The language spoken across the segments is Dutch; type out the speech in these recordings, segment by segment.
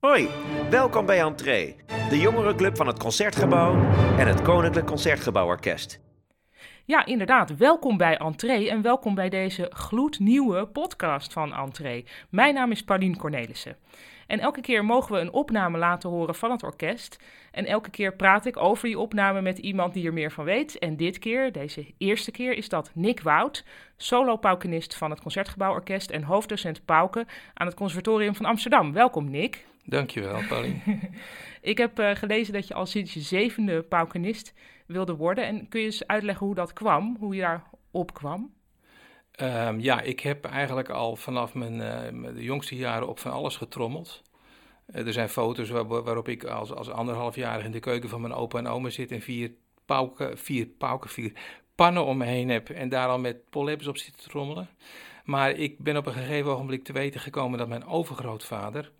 Hoi, welkom bij Entree, de jongerenclub van het Concertgebouw en het Koninklijk Concertgebouworkest. Ja, inderdaad. Welkom bij Entree en welkom bij deze gloednieuwe podcast van Entree. Mijn naam is Pauline Cornelissen. En elke keer mogen we een opname laten horen van het orkest. En elke keer praat ik over die opname met iemand die er meer van weet. En dit keer, deze eerste keer, is dat Nick Wout, solo-paukenist van het Concertgebouworkest en hoofddocent pauken aan het Conservatorium van Amsterdam. Welkom, Nick. Dankjewel, Pauline. ik heb uh, gelezen dat je al sinds je zevende paukenist wilde worden. En kun je eens uitleggen hoe dat kwam, hoe je daar op kwam? Um, ja, ik heb eigenlijk al vanaf mijn, uh, de jongste jaren op van alles getrommeld. Uh, er zijn foto's waar, waarop ik als, als anderhalfjarig in de keuken van mijn opa en oma zit en vier pauken, vier pauken, vier pannen om me heen heb en daar al met pollepels op zit te trommelen. Maar ik ben op een gegeven ogenblik te weten gekomen dat mijn overgrootvader,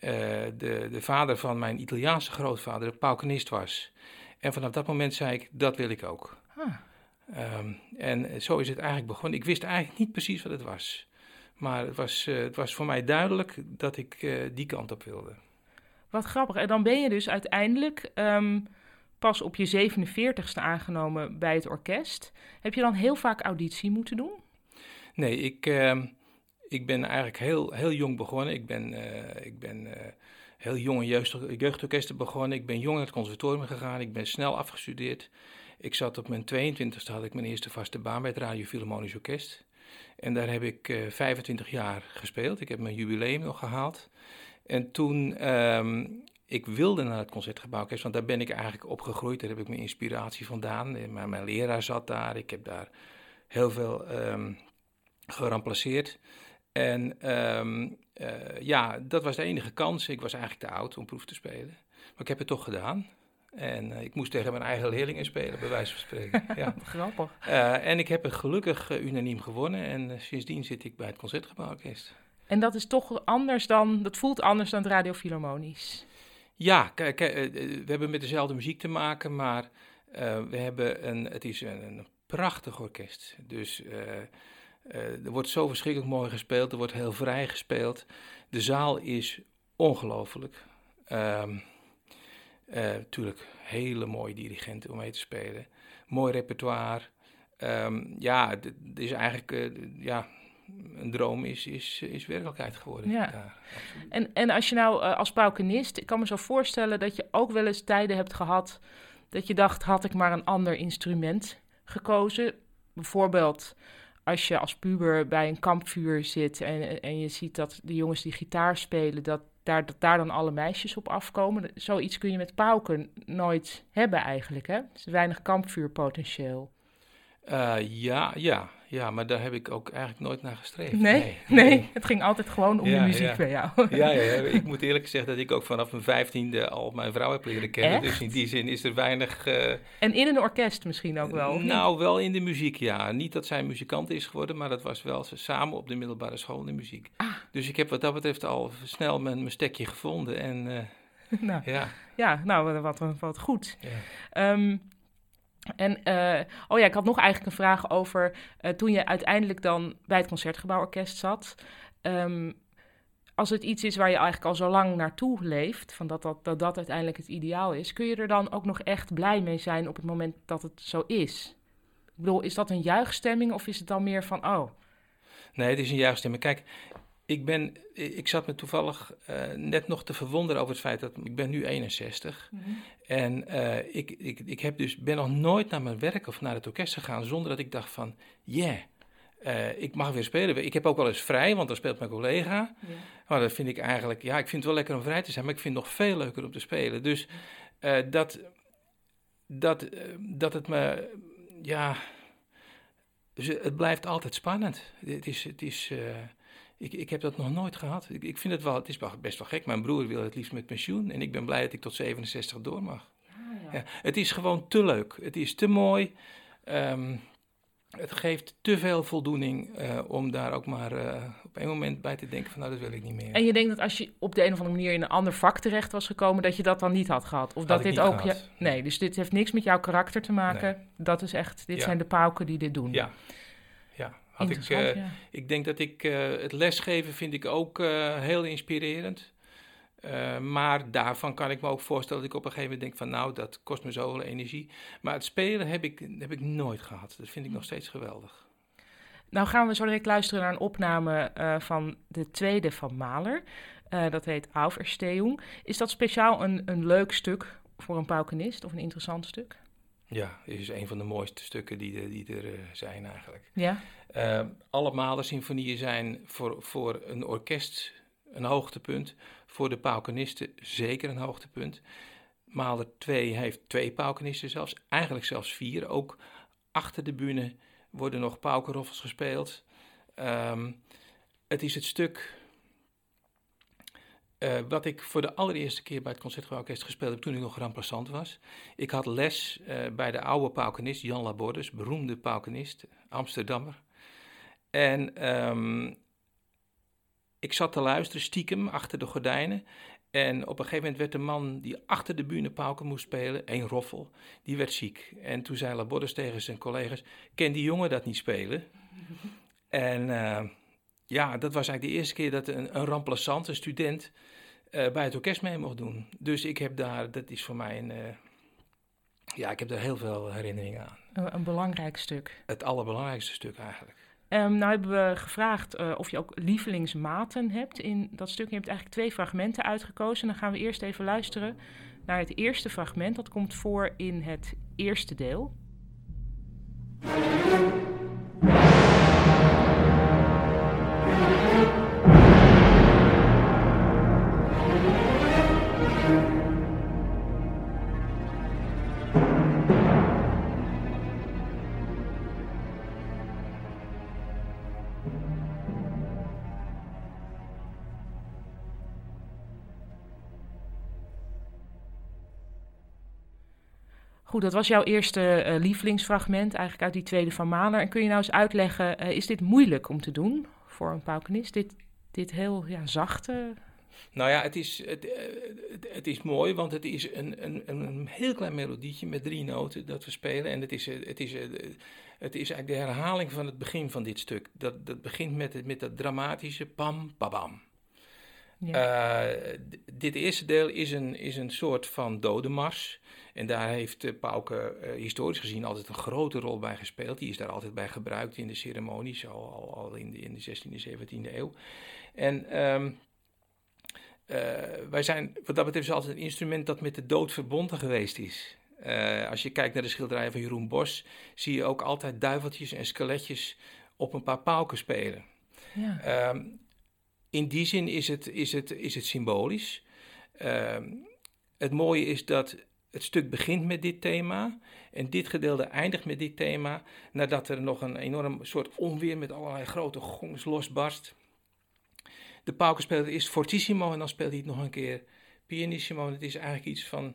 de, de vader van mijn Italiaanse grootvader, een paukenist was. En vanaf dat moment zei ik, dat wil ik ook. Ah. Um, en zo is het eigenlijk begonnen. Ik wist eigenlijk niet precies wat het was. Maar het was, uh, het was voor mij duidelijk dat ik uh, die kant op wilde. Wat grappig. En dan ben je dus uiteindelijk um, pas op je 47ste aangenomen bij het orkest. Heb je dan heel vaak auditie moeten doen? Nee, ik, uh, ik ben eigenlijk heel, heel jong begonnen. Ik ben, uh, ik ben heel jong in jeugd, jeugdorkesten begonnen. Ik ben jong naar het conservatorium gegaan. Ik ben snel afgestudeerd. Ik zat op mijn 22e, had ik mijn eerste vaste baan bij het Radio Philharmonisch Orkest. En daar heb ik uh, 25 jaar gespeeld. Ik heb mijn jubileum nog gehaald. En toen, um, ik wilde naar het Concertgebouworkest, want daar ben ik eigenlijk opgegroeid. Daar heb ik mijn inspiratie vandaan. Mijn leraar zat daar. Ik heb daar heel veel um, geramplaceerd. En um, uh, ja, dat was de enige kans. Ik was eigenlijk te oud om proef te spelen. Maar ik heb het toch gedaan. En uh, ik moest tegen mijn eigen leerlingen spelen, bij wijze van spreken. ja. Grappig. Uh, en ik heb het gelukkig unaniem gewonnen. En sindsdien zit ik bij het Concertgebouworkest. En dat is toch anders dan, dat voelt anders dan het Radio Philharmonisch? Ja, kijk, we hebben met dezelfde muziek te maken, maar we hebben een, het is een, een prachtig orkest. Dus er wordt zo verschrikkelijk mooi gespeeld, er wordt heel vrij gespeeld. De zaal is ongelooflijk. Um, Natuurlijk, uh, hele mooie dirigenten om mee te spelen. Mooi repertoire. Um, ja, het is eigenlijk uh, ja, een droom is, is, is werkelijkheid geworden. Ja. ja en, en als je nou uh, als paukenist, ik kan me zo voorstellen dat je ook wel eens tijden hebt gehad dat je dacht, had ik maar een ander instrument gekozen. Bijvoorbeeld als je als puber bij een kampvuur zit en, en je ziet dat de jongens die gitaar spelen, dat daar, dat daar dan alle meisjes op afkomen. Zoiets kun je met pauken nooit hebben eigenlijk, hè? Weinig kampvuurpotentieel. Uh, ja, ja, ja, maar daar heb ik ook eigenlijk nooit naar gestreefd. Nee, nee, het ging altijd gewoon om ja, de muziek ja. bij jou. Ja, ja, ik moet eerlijk zeggen dat ik ook vanaf mijn vijftiende al mijn vrouw heb leren kennen. Echt? Dus in die zin is er weinig... Uh, en in een orkest misschien ook wel? Nou, wel in de muziek, ja. Niet dat zij muzikant is geworden, maar dat was wel samen op de middelbare school in de muziek. Ah. Dus ik heb wat dat betreft al snel mijn, mijn stekje gevonden en... Uh, nou, ja. ja, nou, wat, wat, wat goed. Ja. Um, en, uh, oh ja, ik had nog eigenlijk een vraag over uh, toen je uiteindelijk dan bij het Concertgebouworkest zat. Um, als het iets is waar je eigenlijk al zo lang naartoe leeft, van dat, dat, dat uiteindelijk het ideaal is, kun je er dan ook nog echt blij mee zijn op het moment dat het zo is? Ik bedoel, is dat een juichstemming of is het dan meer van, oh... Nee, het is een juichstemming. Kijk, ik, ben, ik zat me toevallig uh, net nog te verwonderen over het feit dat ik ben nu 61 Mhm. en uh, ik, ik, ik heb dus, ben nog nooit naar mijn werk of naar het orkest gegaan zonder dat ik dacht van, yeah, uh, ik mag weer spelen. Ik heb ook wel eens vrij, want dan speelt mijn collega. Ja. Maar dat vind ik eigenlijk, ja, ik vind het wel lekker om vrij te zijn, maar ik vind het nog veel leuker om te spelen. Dus dat, dat, dat het me, ja, dus het blijft altijd spannend. Het is, het is ik, ik heb dat nog nooit gehad. Ik, ik vind het wel, het is best wel gek. Mijn broer wil het liefst met pensioen en ik ben blij dat ik tot 67 door mag. Ja, ja. Ja, het is gewoon te leuk. Het is te mooi. Um, het geeft te veel voldoening uh, om daar ook maar uh, op een moment bij te denken van nou, dat wil ik niet meer. En je denkt dat als je op de een of andere manier in een ander vak terecht was gekomen, dat je dat dan niet had gehad? Of dat dit ook. Ja, nee, dus dit heeft niks met jouw karakter te maken. Nee. Dat is echt, dit Ja. zijn de pauken die dit doen. Ja. Had ik, uh, ja. ik denk dat ik uh, het lesgeven vind ik ook uh, heel inspirerend. Maar daarvan kan ik me ook voorstellen dat ik op een gegeven moment denk van nou, dat kost me zoveel energie. Maar het spelen heb ik, heb ik nooit gehad. Dat vind ik nog steeds geweldig. Nou gaan we zo direct luisteren naar een opname van de tweede van Mahler. Uh, dat heet Auferstehung. Is dat speciaal een, een leuk stuk voor een paukenist of een interessant stuk? Ja, is een van de mooiste stukken die, die er zijn eigenlijk. Ja? Alle Mahler-symfonieën zijn voor, voor een orkest een hoogtepunt. Voor de paukenisten zeker een hoogtepunt. Mahler 2 heeft twee paukenisten zelfs, eigenlijk zelfs vier. Ook achter de bühne worden nog paukenroffels gespeeld. Um, het is het stuk uh, wat ik voor de allereerste keer bij het Concertgebouworkest gespeeld heb toen ik nog remplaçant was. Ik had les uh, bij de oude paukenist Jan Labordus, beroemde paukenist, Amsterdammer. En um, ik zat te luisteren stiekem achter de gordijnen. En op een gegeven moment werd de man die achter de bühne pauken moest spelen, een roffel, die werd ziek. En toen zei Labordus tegen zijn collega's, ken die jongen dat niet spelen? en uh, ja, dat was eigenlijk de eerste keer dat een, een remplaçant, een student, uh, bij het orkest mee mocht doen. Dus ik heb daar, dat is voor mij een, uh, ja, ik heb daar heel veel herinneringen aan. Een, een belangrijk stuk. Het allerbelangrijkste stuk eigenlijk. Um, nou hebben we gevraagd uh, of je ook lievelingsmaten hebt in dat stuk. Je hebt eigenlijk twee fragmenten uitgekozen. Dan gaan we eerst even luisteren naar het eerste fragment. Dat komt voor in het eerste deel. Dat was jouw eerste uh, lievelingsfragment, eigenlijk uit die tweede van Mahler. En kun je nou eens uitleggen, uh, is dit moeilijk om te doen voor een paukenist? Dit, dit heel ja, zachte... Nou ja, het is, het, het, het, is mooi, want het is een, een, een heel klein melodietje met drie noten dat we spelen. En het is, het is, het is eigenlijk de herhaling van het begin van dit stuk. Dat, dat begint met, met dat dramatische pam, pabam. Ja. Uh, dit eerste deel is een, is een soort van dodenmars. En daar heeft uh, Pauke uh, historisch gezien altijd een grote rol bij gespeeld. Die is daar altijd bij gebruikt in de ceremonies, al, al, al in, de, in de 16e, 17e eeuw. En um, wij zijn, wat dat betreft, altijd een instrument dat met de dood verbonden geweest is. als je kijkt naar de schilderijen van Jeroen Bos, zie je ook altijd duiveltjes en skeletjes op een paar pauken spelen. Ja. Um, in die zin is het, is het, is het symbolisch. Uh, het mooie is dat het stuk begint met dit thema en dit gedeelte eindigt met dit thema, nadat er nog een enorm soort onweer met allerlei grote gongs losbarst. De pauken speelt eerst fortissimo en dan speelt hij het nog een keer pianissimo. Het is eigenlijk iets van,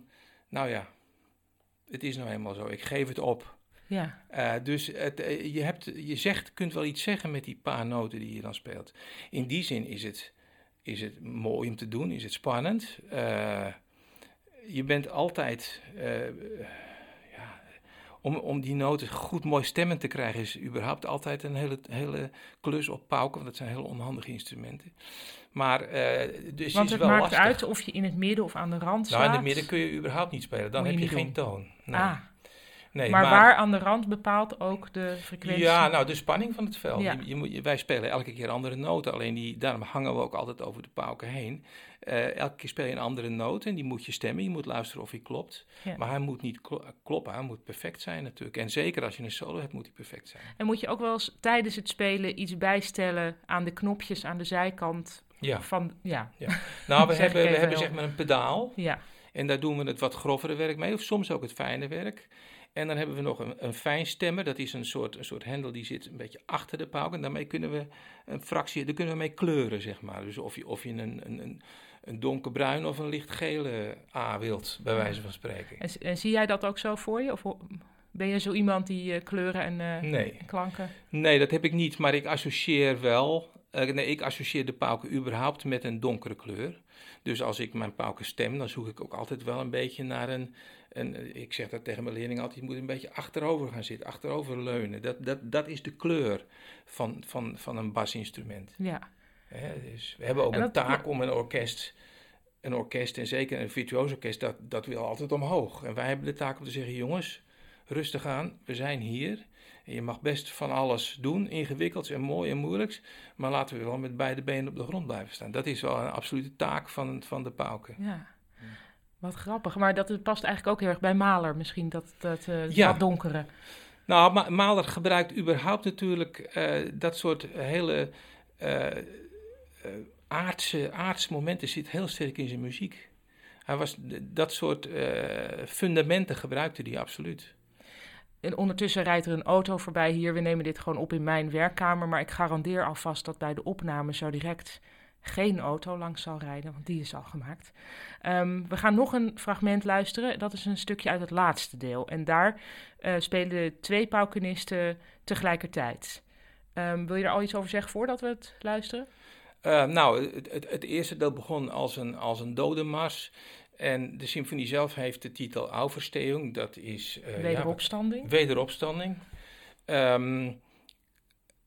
nou ja, het is nou helemaal zo, ik geef het op. Ja. Uh, dus het, uh, je, hebt, je zegt, kunt wel iets zeggen met die paar noten die je dan speelt. In die zin is het, is het mooi om te doen, is het spannend. Uh, je bent altijd. ja, om, om die noten goed mooi stemmen te krijgen, is überhaupt altijd een hele, hele klus op pauken, want dat zijn heel onhandige instrumenten. Maar, dus want het is wel maakt lastig. uit of je in het midden of aan de rand staat. Nou, in het midden kun je überhaupt niet spelen, dan heb je, geen doen. toon. Nee. Ah. Nee, maar, maar, waar aan de rand bepaalt ook de frequentie? Ja, nou, de spanning van het veld. Ja. Je, je moet, wij spelen elke keer andere noten, alleen die, daarom hangen we ook altijd over de pauken heen. Uh, elke keer speel je een andere noot en die moet je stemmen. Je moet luisteren of hij klopt. Ja. Maar hij moet niet kloppen, hij moet perfect zijn natuurlijk. En zeker als je een solo hebt, moet hij perfect zijn. En moet je ook wel eens tijdens het spelen iets bijstellen aan de knopjes aan de zijkant? Ja. Van, ja. ja. Nou, we hebben, we hebben zeg maar een pedaal. Ja. En daar doen we het wat grovere werk mee, of soms ook het fijne werk. En dan hebben we nog een, een fijnstemmer. Dat is een soort, een soort hendel die zit een beetje achter de pauken. En daarmee kunnen we een fractie, daar kunnen we mee kleuren, zeg maar. Dus of je, of je een, een, een donkerbruin of een lichtgele A wilt, bij wijze van spreken. En, en, zie jij dat ook zo voor je? Of ben je zo iemand die uh, kleuren en uh, nee. klanken? Nee, dat heb ik niet, maar ik associeer wel. Uh, nee, ik associeer de pauken überhaupt met een donkere kleur. Dus als ik mijn pauken stem, dan zoek ik ook altijd wel een beetje naar een, en ik zeg dat tegen mijn leerlingen altijd, je moet een beetje achterover gaan zitten, achterover leunen. Dat, dat, dat is de kleur van, van, van een basinstrument. Ja. He, dus we hebben ook een taak om een orkest een orkest en zeker een virtuoos orkest, dat, dat wil altijd omhoog. En wij hebben de taak om te zeggen, jongens, rustig aan, we zijn hier. Je mag best van alles doen, ingewikkelds en mooi en moeilijks. Maar laten we wel met beide benen op de grond blijven staan. Dat is wel een absolute taak van, van de pauken. Ja. Wat grappig, maar dat past eigenlijk ook heel erg bij Maler misschien, dat, dat ja. wat donkere. Nou, Ma Mahler gebruikt überhaupt natuurlijk uh, dat soort hele uh, aardse, aardse momenten, zit heel sterk in zijn muziek. Hij was, dat soort fundamenten gebruikte hij absoluut. En ondertussen rijdt er een auto voorbij hier. We nemen dit gewoon op in mijn werkkamer. Maar ik garandeer alvast dat bij de opname zo direct geen auto langs zal rijden, want die is al gemaakt. Um, we gaan nog een fragment luisteren. Dat is een stukje uit het laatste deel. En daar uh, spelen twee paukenisten tegelijkertijd. Um, wil je er al iets over zeggen voordat we het luisteren? Uh, nou, het, het, het, eerste deel begon als een, als een dodenmars. En de symfonie zelf heeft de titel Auferstehung. Dat is... Uh, wederopstanding. Ja, wederopstanding. Um,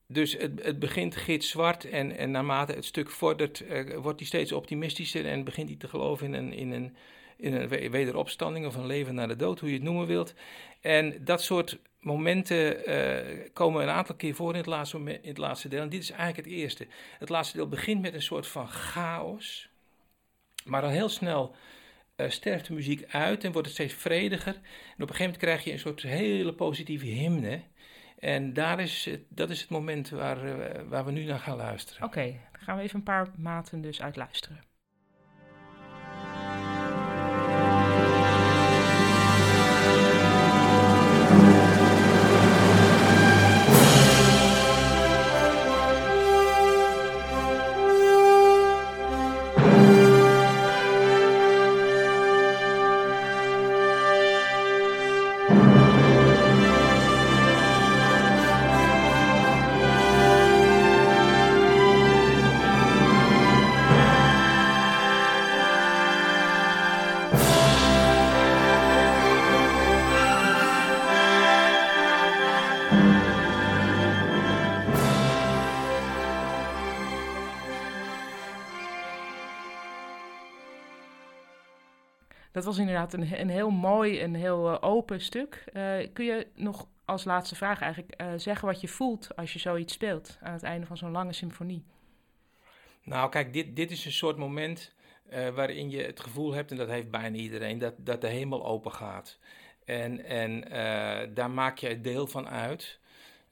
dus het, het begint gitzwart en, en naarmate het stuk vordert, uh, wordt hij steeds optimistischer en begint hij te geloven in een, in, een, in een wederopstanding of een leven na de dood, hoe je het noemen wilt. En dat soort momenten uh, komen een aantal keer voor in het, laatste, in het laatste deel. En dit is eigenlijk het eerste. Het laatste deel begint met een soort van chaos, maar dan heel snel uh, sterft de muziek uit en wordt het steeds vrediger. En op een gegeven moment krijg je een soort hele positieve hymne. En daar is, dat is het moment waar, uh, waar we nu naar gaan luisteren. Oké, dan gaan we even een paar maten dus uit luisteren. Was inderdaad een, een heel mooi en heel uh, open stuk. Uh, kun je nog als laatste vraag eigenlijk uh, zeggen wat je voelt als je zoiets speelt aan het einde van zo'n lange symfonie? Nou, kijk, dit, dit is een soort moment waarin je het gevoel hebt, en dat heeft bijna iedereen, dat, dat de hemel open gaat. En, en daar maak je deel van uit.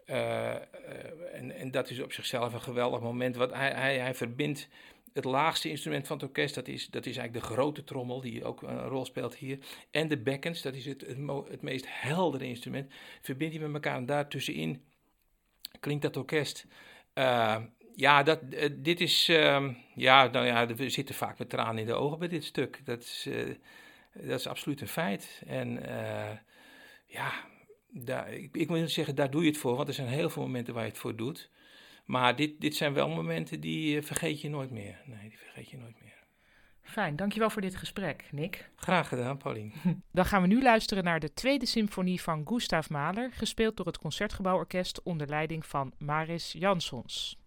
en, en dat is op zichzelf een geweldig moment. Wat hij, hij, hij verbindt het laagste instrument van het orkest, dat is, dat is eigenlijk de grote trommel, die ook een rol speelt hier. En de bekkens, dat is het, het, meest heldere instrument. Verbind die met elkaar en daartussenin klinkt dat orkest. Uh, ja, dat, uh, dit is. Uh, ja, nou ja, we zitten vaak met tranen in de ogen bij dit stuk. Dat is, uh, dat is absoluut een feit. En ja, daar, ik, ik moet zeggen, daar doe je het voor, want er zijn heel veel momenten waar je het voor doet. Maar dit, dit zijn wel momenten die uh, vergeet je nooit meer. Nee, die vergeet je nooit meer. Fijn, dankjewel voor dit gesprek, Nick. Graag gedaan, Paulien. Dan gaan we nu luisteren naar de tweede symfonie van Gustav Mahler, gespeeld door het Concertgebouworkest onder leiding van Maris Jansons.